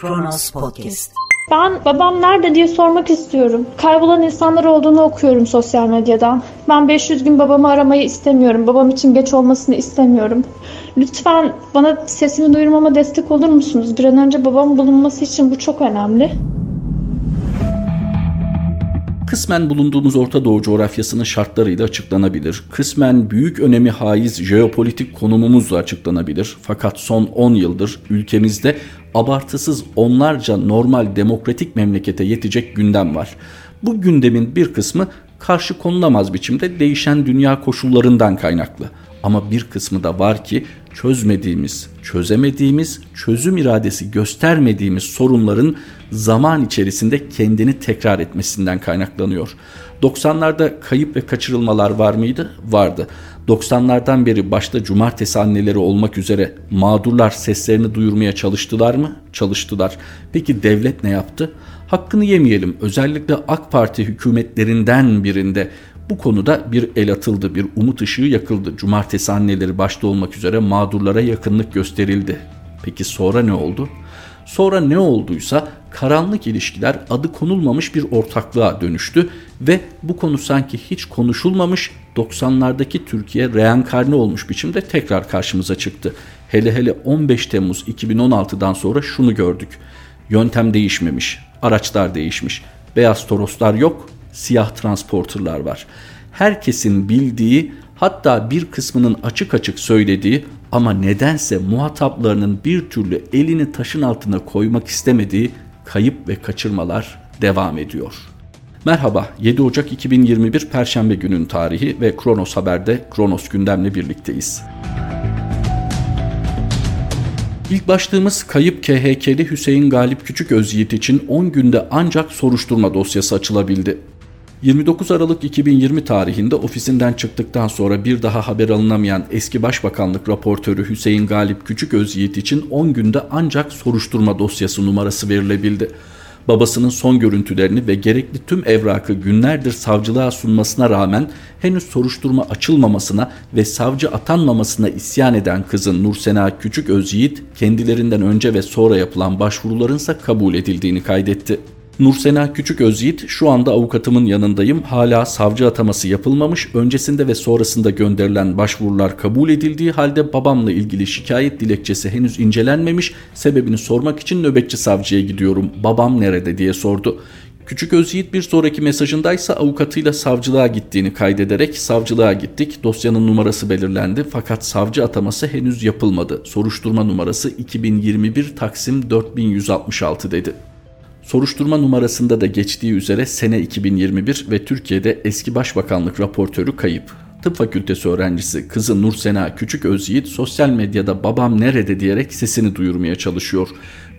Kronos Podcast. Ben babam nerede diye sormak istiyorum. Kaybolan insanlar olduğunu okuyorum sosyal medyadan. Ben 500 gün babamı aramayı istemiyorum. Babam için geç olmasını istemiyorum. Lütfen bana sesimi duyurmama destek olur musunuz? Bir an önce babam bulunması için bu çok önemli. kısmen bulunduğumuz Orta Doğu coğrafyasının şartlarıyla açıklanabilir. Kısmen büyük önemi haiz jeopolitik konumumuzla açıklanabilir. Fakat son 10 yıldır ülkemizde abartısız onlarca normal demokratik memlekete yetecek gündem var. Bu gündemin bir kısmı karşı konulamaz biçimde değişen dünya koşullarından kaynaklı. Ama bir kısmı da var ki çözmediğimiz, çözemediğimiz, çözüm iradesi göstermediğimiz sorunların zaman içerisinde kendini tekrar etmesinden kaynaklanıyor. 90'larda kayıp ve kaçırılmalar var mıydı? Vardı. 90'lardan beri başta cumartesi anneleri olmak üzere mağdurlar seslerini duyurmaya çalıştılar mı? Çalıştılar. Peki devlet ne yaptı? Hakkını yemeyelim. Özellikle AK Parti hükümetlerinden birinde bu konuda bir el atıldı, bir umut ışığı yakıldı. Cumartesi anneleri başta olmak üzere mağdurlara yakınlık gösterildi. Peki sonra ne oldu? Sonra ne olduysa karanlık ilişkiler adı konulmamış bir ortaklığa dönüştü ve bu konu sanki hiç konuşulmamış 90'lardaki Türkiye reenkarne olmuş biçimde tekrar karşımıza çıktı. Hele hele 15 Temmuz 2016'dan sonra şunu gördük. Yöntem değişmemiş, araçlar değişmiş. Beyaz Toroslar yok, siyah transporterlar var. Herkesin bildiği hatta bir kısmının açık açık söylediği ama nedense muhataplarının bir türlü elini taşın altına koymak istemediği kayıp ve kaçırmalar devam ediyor. Merhaba, 7 Ocak 2021 Perşembe günün tarihi ve Kronos Haber'de Kronos gündemle birlikteyiz. İlk başlığımız kayıp KHK'li Hüseyin Galip Küçük Özyiğit için 10 günde ancak soruşturma dosyası açılabildi. 29 Aralık 2020 tarihinde ofisinden çıktıktan sonra bir daha haber alınamayan eski Başbakanlık raportörü Hüseyin Galip Küçük Özyiğit için 10 günde ancak soruşturma dosyası numarası verilebildi. Babasının son görüntülerini ve gerekli tüm evrakı günlerdir savcılığa sunmasına rağmen henüz soruşturma açılmamasına ve savcı atanmamasına isyan eden kızın Nursena Küçük Özyiğit kendilerinden önce ve sonra yapılan başvurularınsa kabul edildiğini kaydetti. Nursena Küçük Özyiğit şu anda avukatımın yanındayım. Hala savcı ataması yapılmamış. Öncesinde ve sonrasında gönderilen başvurular kabul edildiği halde babamla ilgili şikayet dilekçesi henüz incelenmemiş. Sebebini sormak için nöbetçi savcıya gidiyorum. Babam nerede diye sordu. Küçük Özyiğit bir sonraki mesajındaysa avukatıyla savcılığa gittiğini kaydederek savcılığa gittik. Dosyanın numarası belirlendi fakat savcı ataması henüz yapılmadı. Soruşturma numarası 2021 Taksim 4166 dedi. Soruşturma numarasında da geçtiği üzere sene 2021 ve Türkiye'de eski başbakanlık raportörü kayıp. Tıp fakültesi öğrencisi kızı Nursena Küçük Özyiğit sosyal medyada babam nerede diyerek sesini duyurmaya çalışıyor.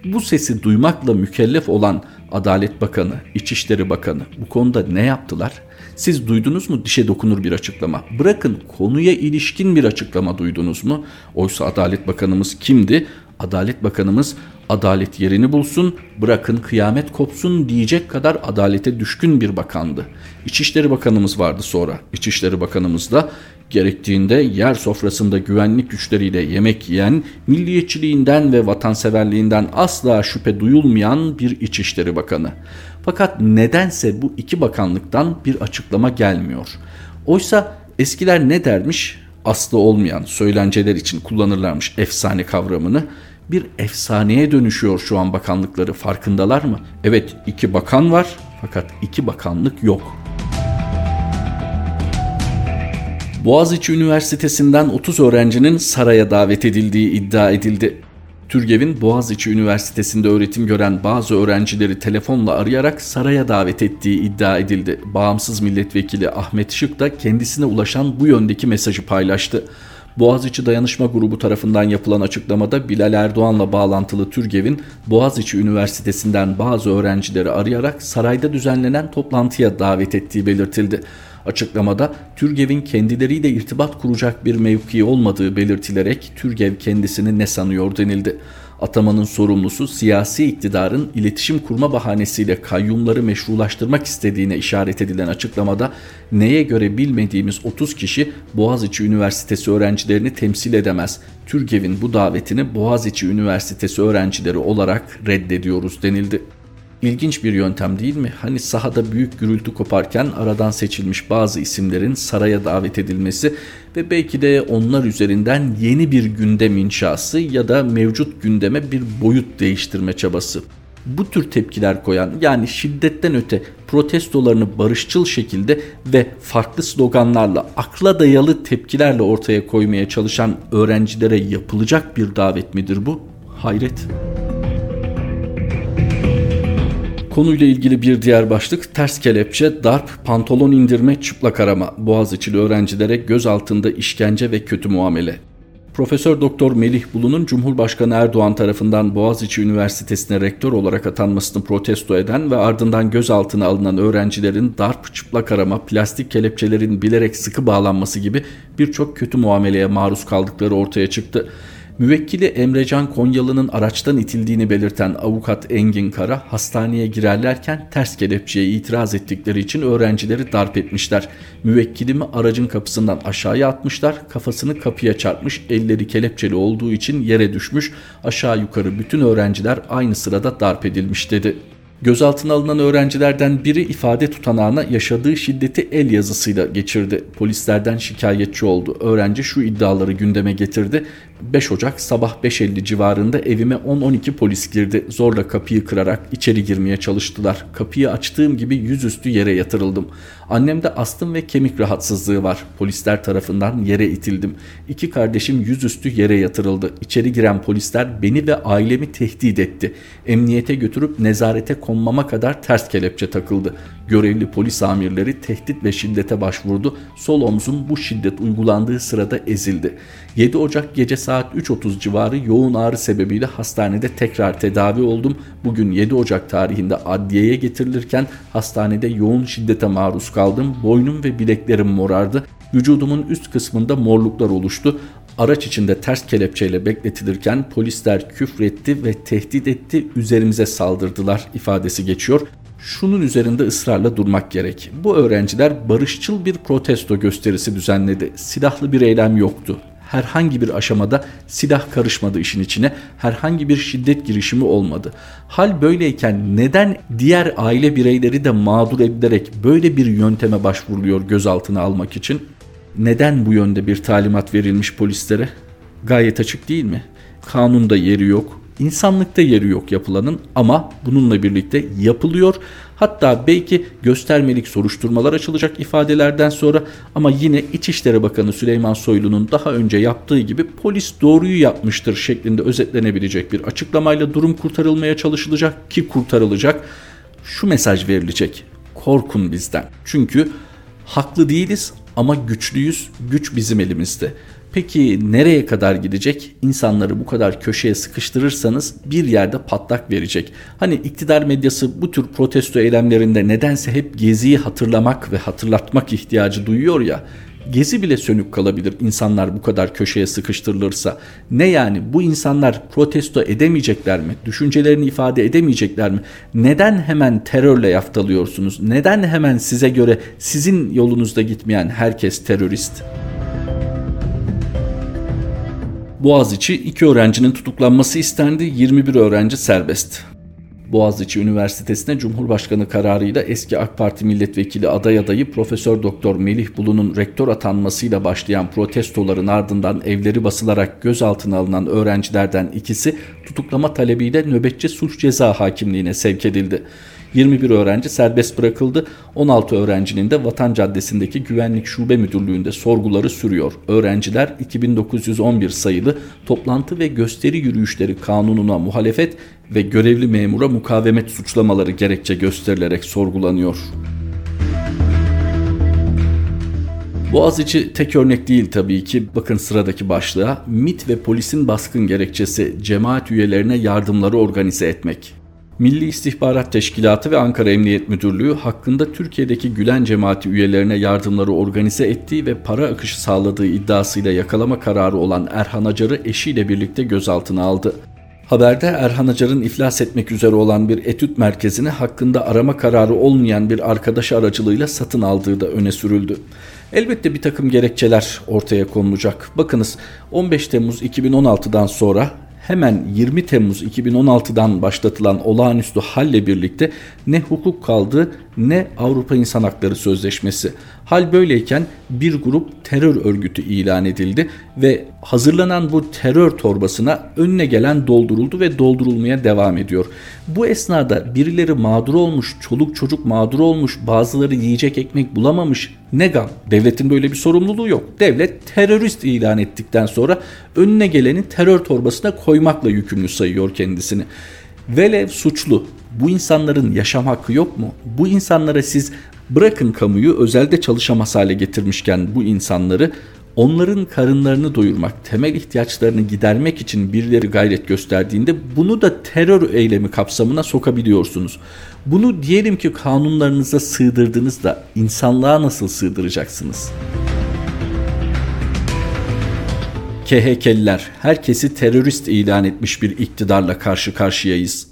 Bu sesi duymakla mükellef olan Adalet Bakanı, İçişleri Bakanı bu konuda ne yaptılar? Siz duydunuz mu dişe dokunur bir açıklama? Bırakın konuya ilişkin bir açıklama duydunuz mu? Oysa Adalet Bakanımız kimdi? Adalet Bakanımız adalet yerini bulsun, bırakın kıyamet kopsun diyecek kadar adalete düşkün bir bakandı. İçişleri Bakanımız vardı sonra. İçişleri Bakanımız da gerektiğinde yer sofrasında güvenlik güçleriyle yemek yiyen, milliyetçiliğinden ve vatanseverliğinden asla şüphe duyulmayan bir İçişleri Bakanı. Fakat nedense bu iki bakanlıktan bir açıklama gelmiyor. Oysa eskiler ne dermiş? Aslı olmayan söylenceler için kullanırlarmış efsane kavramını bir efsaneye dönüşüyor şu an bakanlıkları farkındalar mı? Evet iki bakan var fakat iki bakanlık yok. Boğaziçi Üniversitesi'nden 30 öğrencinin saraya davet edildiği iddia edildi. Türgev'in Boğaziçi Üniversitesi'nde öğretim gören bazı öğrencileri telefonla arayarak saraya davet ettiği iddia edildi. Bağımsız milletvekili Ahmet Şık da kendisine ulaşan bu yöndeki mesajı paylaştı. Boğaziçi Dayanışma Grubu tarafından yapılan açıklamada Bilal Erdoğan'la bağlantılı Türgev'in Boğaziçi Üniversitesi'nden bazı öğrencileri arayarak sarayda düzenlenen toplantıya davet ettiği belirtildi. Açıklamada Türgev'in kendileriyle irtibat kuracak bir mevki olmadığı belirtilerek Türgev kendisini ne sanıyor denildi. Atamanın sorumlusu siyasi iktidarın iletişim kurma bahanesiyle kayyumları meşrulaştırmak istediğine işaret edilen açıklamada neye göre bilmediğimiz 30 kişi Boğaziçi Üniversitesi öğrencilerini temsil edemez. Türgev'in bu davetini Boğaziçi Üniversitesi öğrencileri olarak reddediyoruz denildi. İlginç bir yöntem değil mi? Hani sahada büyük gürültü koparken aradan seçilmiş bazı isimlerin saraya davet edilmesi ve belki de onlar üzerinden yeni bir gündem inşası ya da mevcut gündeme bir boyut değiştirme çabası. Bu tür tepkiler koyan yani şiddetten öte protestolarını barışçıl şekilde ve farklı sloganlarla akla dayalı tepkilerle ortaya koymaya çalışan öğrencilere yapılacak bir davet midir bu? Hayret. Konuyla ilgili bir diğer başlık ters kelepçe, darp, pantolon indirme, çıplak arama. Boğaziçi'li öğrencilere göz altında işkence ve kötü muamele. Profesör Doktor Melih Bulu'nun Cumhurbaşkanı Erdoğan tarafından Boğaziçi Üniversitesi'ne rektör olarak atanmasını protesto eden ve ardından gözaltına alınan öğrencilerin darp, çıplak arama, plastik kelepçelerin bilerek sıkı bağlanması gibi birçok kötü muameleye maruz kaldıkları ortaya çıktı. Müvekkili Emrecan Konyalı'nın araçtan itildiğini belirten avukat Engin Kara hastaneye girerlerken ters kelepçeye itiraz ettikleri için öğrencileri darp etmişler. Müvekkilimi aracın kapısından aşağıya atmışlar, kafasını kapıya çarpmış, elleri kelepçeli olduğu için yere düşmüş, aşağı yukarı bütün öğrenciler aynı sırada darp edilmiş dedi. Gözaltına alınan öğrencilerden biri ifade tutanağına yaşadığı şiddeti el yazısıyla geçirdi. Polislerden şikayetçi oldu. Öğrenci şu iddiaları gündeme getirdi. 5 Ocak sabah 5.50 civarında evime 10-12 polis girdi. Zorla kapıyı kırarak içeri girmeye çalıştılar. Kapıyı açtığım gibi yüzüstü yere yatırıldım. Annemde astım ve kemik rahatsızlığı var. Polisler tarafından yere itildim. İki kardeşim yüzüstü yere yatırıldı. İçeri giren polisler beni ve ailemi tehdit etti. Emniyete götürüp nezarete konmama kadar ters kelepçe takıldı. Görevli polis amirleri tehdit ve şiddete başvurdu. Sol omzum bu şiddet uygulandığı sırada ezildi. 7 Ocak gece saat 3.30 civarı yoğun ağrı sebebiyle hastanede tekrar tedavi oldum. Bugün 7 Ocak tarihinde adliyeye getirilirken hastanede yoğun şiddete maruz kaldım. Boynum ve bileklerim morardı. Vücudumun üst kısmında morluklar oluştu. Araç içinde ters kelepçeyle bekletilirken polisler küfretti ve tehdit etti, üzerimize saldırdılar ifadesi geçiyor şunun üzerinde ısrarla durmak gerek. Bu öğrenciler barışçıl bir protesto gösterisi düzenledi. Silahlı bir eylem yoktu. Herhangi bir aşamada silah karışmadı işin içine. Herhangi bir şiddet girişimi olmadı. Hal böyleyken neden diğer aile bireyleri de mağdur edilerek böyle bir yönteme başvuruluyor gözaltına almak için? Neden bu yönde bir talimat verilmiş polislere? Gayet açık değil mi? Kanunda yeri yok, İnsanlıkta yeri yok yapılanın ama bununla birlikte yapılıyor. Hatta belki göstermelik soruşturmalar açılacak ifadelerden sonra ama yine İçişleri Bakanı Süleyman Soylu'nun daha önce yaptığı gibi polis doğruyu yapmıştır şeklinde özetlenebilecek bir açıklamayla durum kurtarılmaya çalışılacak ki kurtarılacak. Şu mesaj verilecek. Korkun bizden. Çünkü haklı değiliz ama güçlüyüz. Güç bizim elimizde. Peki nereye kadar gidecek? İnsanları bu kadar köşeye sıkıştırırsanız bir yerde patlak verecek. Hani iktidar medyası bu tür protesto eylemlerinde nedense hep Gezi'yi hatırlamak ve hatırlatmak ihtiyacı duyuyor ya. Gezi bile sönük kalabilir insanlar bu kadar köşeye sıkıştırılırsa. Ne yani bu insanlar protesto edemeyecekler mi? Düşüncelerini ifade edemeyecekler mi? Neden hemen terörle yaftalıyorsunuz? Neden hemen size göre sizin yolunuzda gitmeyen herkes terörist? Boğaziçi iki öğrencinin tutuklanması istendi, 21 öğrenci serbest. Boğaziçi Üniversitesi'ne Cumhurbaşkanı kararıyla eski AK Parti milletvekili aday adayı Profesör Doktor Melih Bulu'nun rektör atanmasıyla başlayan protestoların ardından evleri basılarak gözaltına alınan öğrencilerden ikisi tutuklama talebiyle nöbetçi suç ceza hakimliğine sevk edildi. 21 öğrenci serbest bırakıldı. 16 öğrencinin de Vatan Caddesi'ndeki Güvenlik Şube Müdürlüğü'nde sorguları sürüyor. Öğrenciler 2911 sayılı toplantı ve gösteri yürüyüşleri kanununa muhalefet ve görevli memura mukavemet suçlamaları gerekçe gösterilerek sorgulanıyor. Boğaziçi tek örnek değil tabii ki. Bakın sıradaki başlığa. MIT ve polisin baskın gerekçesi cemaat üyelerine yardımları organize etmek. Milli İstihbarat Teşkilatı ve Ankara Emniyet Müdürlüğü hakkında Türkiye'deki Gülen cemaati üyelerine yardımları organize ettiği ve para akışı sağladığı iddiasıyla yakalama kararı olan Erhan Acar'ı eşiyle birlikte gözaltına aldı. Haberde Erhan Acar'ın iflas etmek üzere olan bir etüt merkezini hakkında arama kararı olmayan bir arkadaş aracılığıyla satın aldığı da öne sürüldü. Elbette bir takım gerekçeler ortaya konulacak. Bakınız 15 Temmuz 2016'dan sonra hemen 20 Temmuz 2016'dan başlatılan olağanüstü halle birlikte ne hukuk kaldı ne Avrupa İnsan Hakları Sözleşmesi. Hal böyleyken bir grup terör örgütü ilan edildi ve hazırlanan bu terör torbasına önüne gelen dolduruldu ve doldurulmaya devam ediyor. Bu esnada birileri mağdur olmuş, çoluk çocuk mağdur olmuş, bazıları yiyecek ekmek bulamamış. Ne gam? Devletin böyle bir sorumluluğu yok. Devlet terörist ilan ettikten sonra önüne geleni terör torbasına koymakla yükümlü sayıyor kendisini. Velev suçlu. Bu insanların yaşam hakkı yok mu? Bu insanlara siz bırakın kamuyu özelde çalışamaz hale getirmişken bu insanları onların karınlarını doyurmak, temel ihtiyaçlarını gidermek için birileri gayret gösterdiğinde bunu da terör eylemi kapsamına sokabiliyorsunuz. Bunu diyelim ki kanunlarınıza sığdırdınız da insanlığa nasıl sığdıracaksınız? KHK'liler herkesi terörist ilan etmiş bir iktidarla karşı karşıyayız.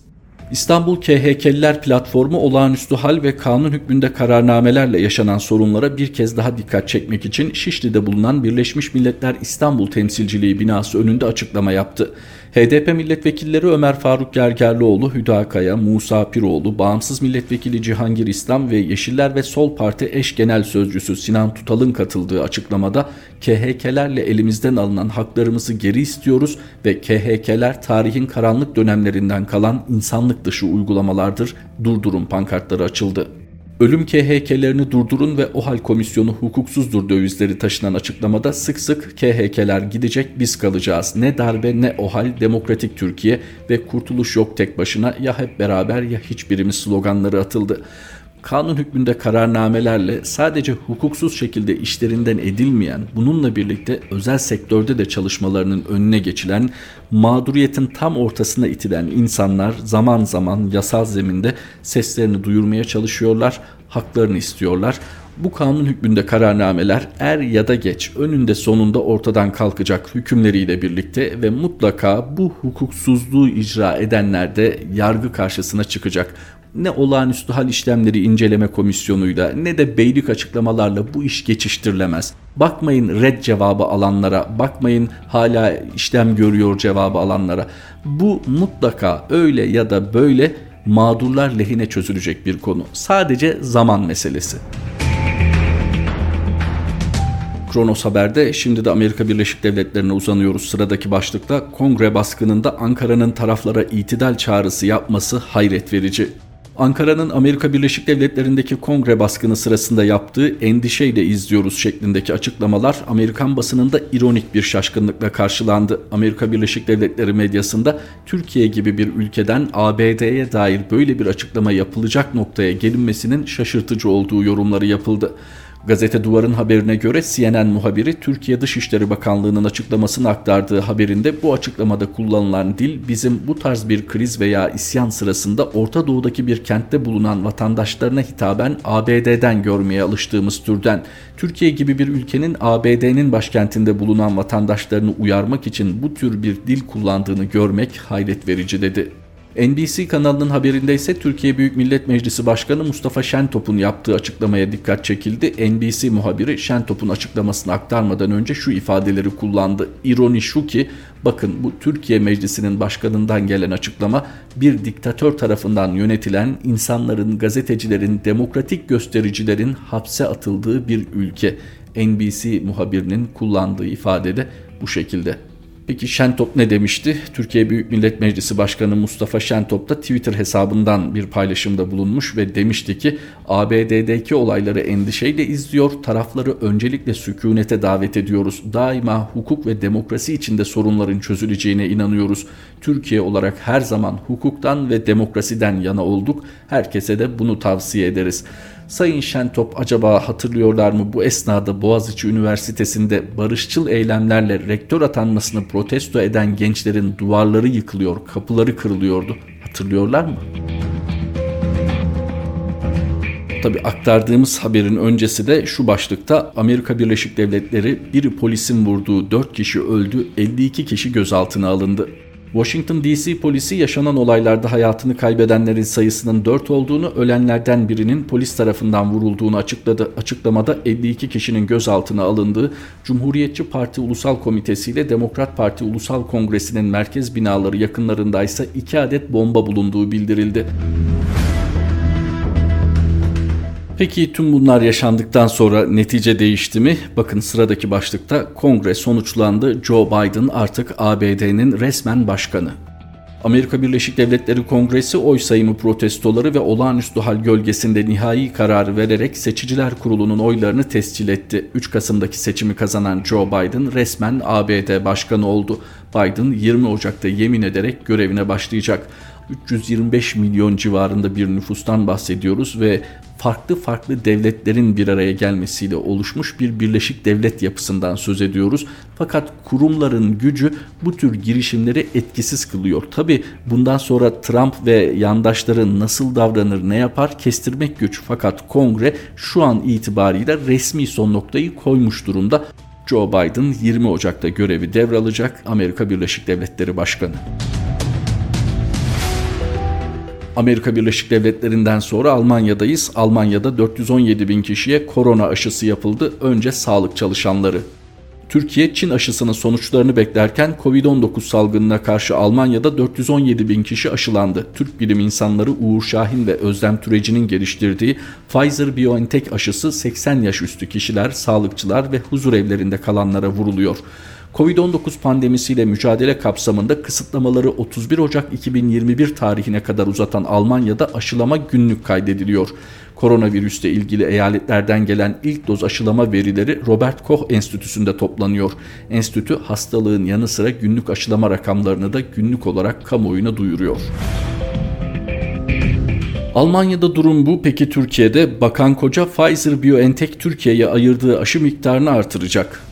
İstanbul KHK'liler platformu olağanüstü hal ve kanun hükmünde kararnamelerle yaşanan sorunlara bir kez daha dikkat çekmek için Şişli'de bulunan Birleşmiş Milletler İstanbul Temsilciliği binası önünde açıklama yaptı. HDP milletvekilleri Ömer Faruk Gergerlioğlu, Hüda Kaya, Musa Piroğlu, Bağımsız Milletvekili Cihangir İslam ve Yeşiller ve Sol Parti eş genel sözcüsü Sinan Tutal'ın katıldığı açıklamada KHK'lerle elimizden alınan haklarımızı geri istiyoruz ve KHK'ler tarihin karanlık dönemlerinden kalan insanlık dışı uygulamalardır. Durdurun pankartları açıldı. Ölüm KHK'lerini durdurun ve OHAL komisyonu hukuksuzdur dövizleri taşınan açıklamada sık sık KHK'ler gidecek biz kalacağız. Ne darbe ne OHAL demokratik Türkiye ve kurtuluş yok tek başına ya hep beraber ya hiçbirimiz sloganları atıldı kanun hükmünde kararnamelerle sadece hukuksuz şekilde işlerinden edilmeyen, bununla birlikte özel sektörde de çalışmalarının önüne geçilen, mağduriyetin tam ortasına itilen insanlar zaman zaman yasal zeminde seslerini duyurmaya çalışıyorlar, haklarını istiyorlar. Bu kanun hükmünde kararnameler er ya da geç önünde sonunda ortadan kalkacak hükümleriyle birlikte ve mutlaka bu hukuksuzluğu icra edenler de yargı karşısına çıkacak ne olağanüstü hal işlemleri inceleme komisyonuyla ne de beylik açıklamalarla bu iş geçiştirilemez. Bakmayın red cevabı alanlara, bakmayın hala işlem görüyor cevabı alanlara. Bu mutlaka öyle ya da böyle mağdurlar lehine çözülecek bir konu. Sadece zaman meselesi. Kronos Haber'de şimdi de Amerika Birleşik Devletleri'ne uzanıyoruz. Sıradaki başlıkta kongre baskınında Ankara'nın taraflara itidal çağrısı yapması hayret verici. Ankara'nın Amerika Birleşik Devletleri'ndeki kongre baskını sırasında yaptığı endişeyle izliyoruz şeklindeki açıklamalar Amerikan basınında ironik bir şaşkınlıkla karşılandı. Amerika Birleşik Devletleri medyasında Türkiye gibi bir ülkeden ABD'ye dair böyle bir açıklama yapılacak noktaya gelinmesinin şaşırtıcı olduğu yorumları yapıldı. Gazete Duvar'ın haberine göre CNN muhabiri Türkiye Dışişleri Bakanlığı'nın açıklamasını aktardığı haberinde bu açıklamada kullanılan dil bizim bu tarz bir kriz veya isyan sırasında Orta Doğu'daki bir kentte bulunan vatandaşlarına hitaben ABD'den görmeye alıştığımız türden. Türkiye gibi bir ülkenin ABD'nin başkentinde bulunan vatandaşlarını uyarmak için bu tür bir dil kullandığını görmek hayret verici dedi. NBC kanalının haberinde ise Türkiye Büyük Millet Meclisi Başkanı Mustafa Şentop'un yaptığı açıklamaya dikkat çekildi. NBC muhabiri Şentop'un açıklamasını aktarmadan önce şu ifadeleri kullandı. İroni şu ki bakın bu Türkiye Meclisi'nin başkanından gelen açıklama bir diktatör tarafından yönetilen insanların, gazetecilerin, demokratik göstericilerin hapse atıldığı bir ülke. NBC muhabirinin kullandığı ifadede bu şekilde. Peki Şentop ne demişti? Türkiye Büyük Millet Meclisi Başkanı Mustafa Şentop da Twitter hesabından bir paylaşımda bulunmuş ve demişti ki ABD'deki olayları endişeyle izliyor, tarafları öncelikle sükunete davet ediyoruz. Daima hukuk ve demokrasi içinde sorunların çözüleceğine inanıyoruz. Türkiye olarak her zaman hukuktan ve demokrasiden yana olduk. Herkese de bunu tavsiye ederiz. Sayın Şentop acaba hatırlıyorlar mı bu esnada Boğaziçi Üniversitesi'nde barışçıl eylemlerle rektör atanmasını protesto eden gençlerin duvarları yıkılıyor, kapıları kırılıyordu. Hatırlıyorlar mı? Tabi aktardığımız haberin öncesi de şu başlıkta Amerika Birleşik Devletleri bir polisin vurduğu 4 kişi öldü, 52 kişi gözaltına alındı. Washington DC polisi yaşanan olaylarda hayatını kaybedenlerin sayısının 4 olduğunu, ölenlerden birinin polis tarafından vurulduğunu açıkladı. Açıklamada 52 kişinin gözaltına alındığı Cumhuriyetçi Parti Ulusal Komitesi ile Demokrat Parti Ulusal Kongresi'nin merkez binaları yakınlarındaysa 2 adet bomba bulunduğu bildirildi. Peki tüm bunlar yaşandıktan sonra netice değişti mi? Bakın sıradaki başlıkta kongre sonuçlandı. Joe Biden artık ABD'nin resmen başkanı. Amerika Birleşik Devletleri Kongresi oy sayımı protestoları ve olağanüstü hal gölgesinde nihai kararı vererek Seçiciler Kurulu'nun oylarını tescil etti. 3 Kasım'daki seçimi kazanan Joe Biden resmen ABD başkanı oldu. Biden 20 Ocak'ta yemin ederek görevine başlayacak. 325 milyon civarında bir nüfustan bahsediyoruz ve farklı farklı devletlerin bir araya gelmesiyle oluşmuş bir birleşik devlet yapısından söz ediyoruz. Fakat kurumların gücü bu tür girişimleri etkisiz kılıyor. Tabi bundan sonra Trump ve yandaşları nasıl davranır ne yapar kestirmek güç. Fakat kongre şu an itibariyle resmi son noktayı koymuş durumda. Joe Biden 20 Ocak'ta görevi devralacak Amerika Birleşik Devletleri Başkanı. Amerika Birleşik Devletleri'nden sonra Almanya'dayız. Almanya'da 417 bin kişiye korona aşısı yapıldı. Önce sağlık çalışanları. Türkiye Çin aşısının sonuçlarını beklerken Covid-19 salgınına karşı Almanya'da 417 bin kişi aşılandı. Türk bilim insanları Uğur Şahin ve Özlem Türeci'nin geliştirdiği Pfizer-BioNTech aşısı 80 yaş üstü kişiler, sağlıkçılar ve huzur evlerinde kalanlara vuruluyor. Covid-19 pandemisiyle mücadele kapsamında kısıtlamaları 31 Ocak 2021 tarihine kadar uzatan Almanya'da aşılama günlük kaydediliyor. Koronavirüsle ilgili eyaletlerden gelen ilk doz aşılama verileri Robert Koch Enstitüsü'nde toplanıyor. Enstitü hastalığın yanı sıra günlük aşılama rakamlarını da günlük olarak kamuoyuna duyuruyor. Almanya'da durum bu. Peki Türkiye'de Bakan Koca Pfizer-BioNTech Türkiye'ye ayırdığı aşı miktarını artıracak.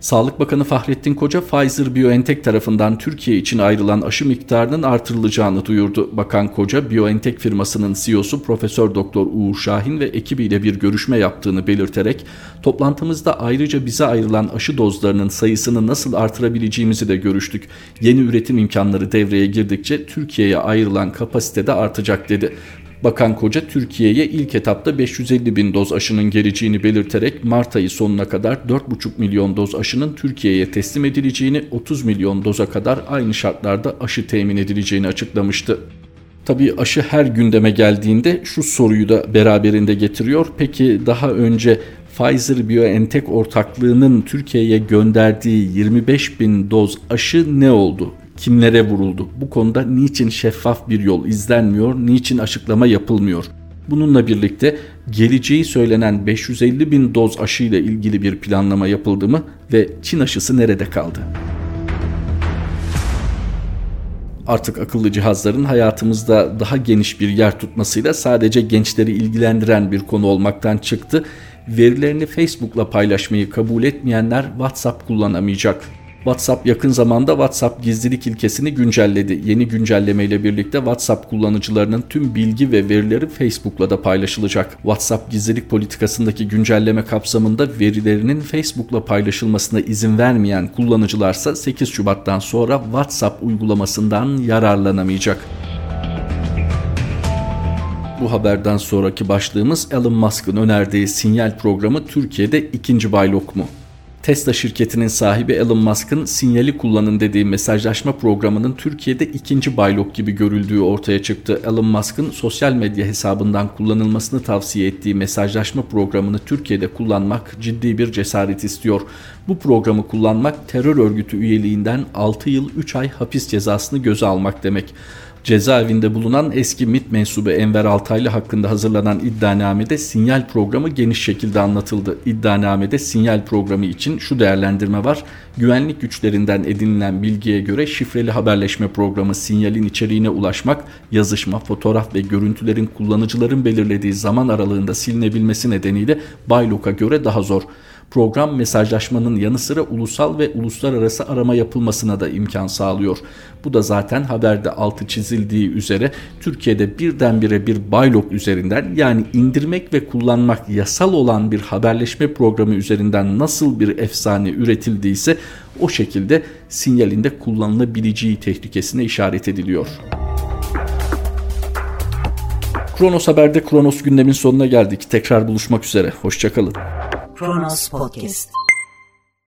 Sağlık Bakanı Fahrettin Koca Pfizer-BioNTech tarafından Türkiye için ayrılan aşı miktarının artırılacağını duyurdu. Bakan Koca, BioNTech firmasının CEO'su Profesör Doktor Uğur Şahin ve ekibiyle bir görüşme yaptığını belirterek toplantımızda ayrıca bize ayrılan aşı dozlarının sayısını nasıl artırabileceğimizi de görüştük. Yeni üretim imkanları devreye girdikçe Türkiye'ye ayrılan kapasite de artacak dedi. Bakan Koca Türkiye'ye ilk etapta 550 bin doz aşının geleceğini belirterek Mart ayı sonuna kadar 4,5 milyon doz aşının Türkiye'ye teslim edileceğini, 30 milyon doza kadar aynı şartlarda aşı temin edileceğini açıklamıştı. Tabii aşı her gündeme geldiğinde şu soruyu da beraberinde getiriyor. Peki daha önce Pfizer-BioNTech ortaklığının Türkiye'ye gönderdiği 25 bin doz aşı ne oldu? Kimlere vuruldu? Bu konuda niçin şeffaf bir yol izlenmiyor, niçin açıklama yapılmıyor? Bununla birlikte geleceği söylenen 550 bin doz aşı ile ilgili bir planlama yapıldı mı ve Çin aşısı nerede kaldı? Artık akıllı cihazların hayatımızda daha geniş bir yer tutmasıyla sadece gençleri ilgilendiren bir konu olmaktan çıktı. Verilerini Facebook'la paylaşmayı kabul etmeyenler WhatsApp kullanamayacak. WhatsApp yakın zamanda WhatsApp gizlilik ilkesini güncelledi. Yeni güncelleme ile birlikte WhatsApp kullanıcılarının tüm bilgi ve verileri Facebook'la da paylaşılacak. WhatsApp gizlilik politikasındaki güncelleme kapsamında verilerinin Facebook'la paylaşılmasına izin vermeyen kullanıcılarsa 8 Şubat'tan sonra WhatsApp uygulamasından yararlanamayacak. Bu haberden sonraki başlığımız Elon Musk'ın önerdiği sinyal programı Türkiye'de ikinci baylok mu? Tesla şirketinin sahibi Elon Musk'ın sinyali kullanın dediği mesajlaşma programının Türkiye'de ikinci baylok gibi görüldüğü ortaya çıktı. Elon Musk'ın sosyal medya hesabından kullanılmasını tavsiye ettiği mesajlaşma programını Türkiye'de kullanmak ciddi bir cesaret istiyor. Bu programı kullanmak terör örgütü üyeliğinden 6 yıl 3 ay hapis cezasını göze almak demek. Cezaevinde bulunan eski MIT mensubu Enver Altaylı hakkında hazırlanan iddianamede sinyal programı geniş şekilde anlatıldı. İddianamede sinyal programı için şu değerlendirme var. Güvenlik güçlerinden edinilen bilgiye göre şifreli haberleşme programı sinyalin içeriğine ulaşmak, yazışma, fotoğraf ve görüntülerin kullanıcıların belirlediği zaman aralığında silinebilmesi nedeniyle Baylok'a göre daha zor. Program mesajlaşmanın yanı sıra ulusal ve uluslararası arama yapılmasına da imkan sağlıyor. Bu da zaten haberde altı çizildiği üzere Türkiye'de birdenbire bir baylok üzerinden yani indirmek ve kullanmak yasal olan bir haberleşme programı üzerinden nasıl bir efsane üretildiyse o şekilde sinyalinde kullanılabileceği tehlikesine işaret ediliyor. Kronos Haber'de Kronos gündemin sonuna geldik. Tekrar buluşmak üzere. Hoşçakalın. Kronos Podcast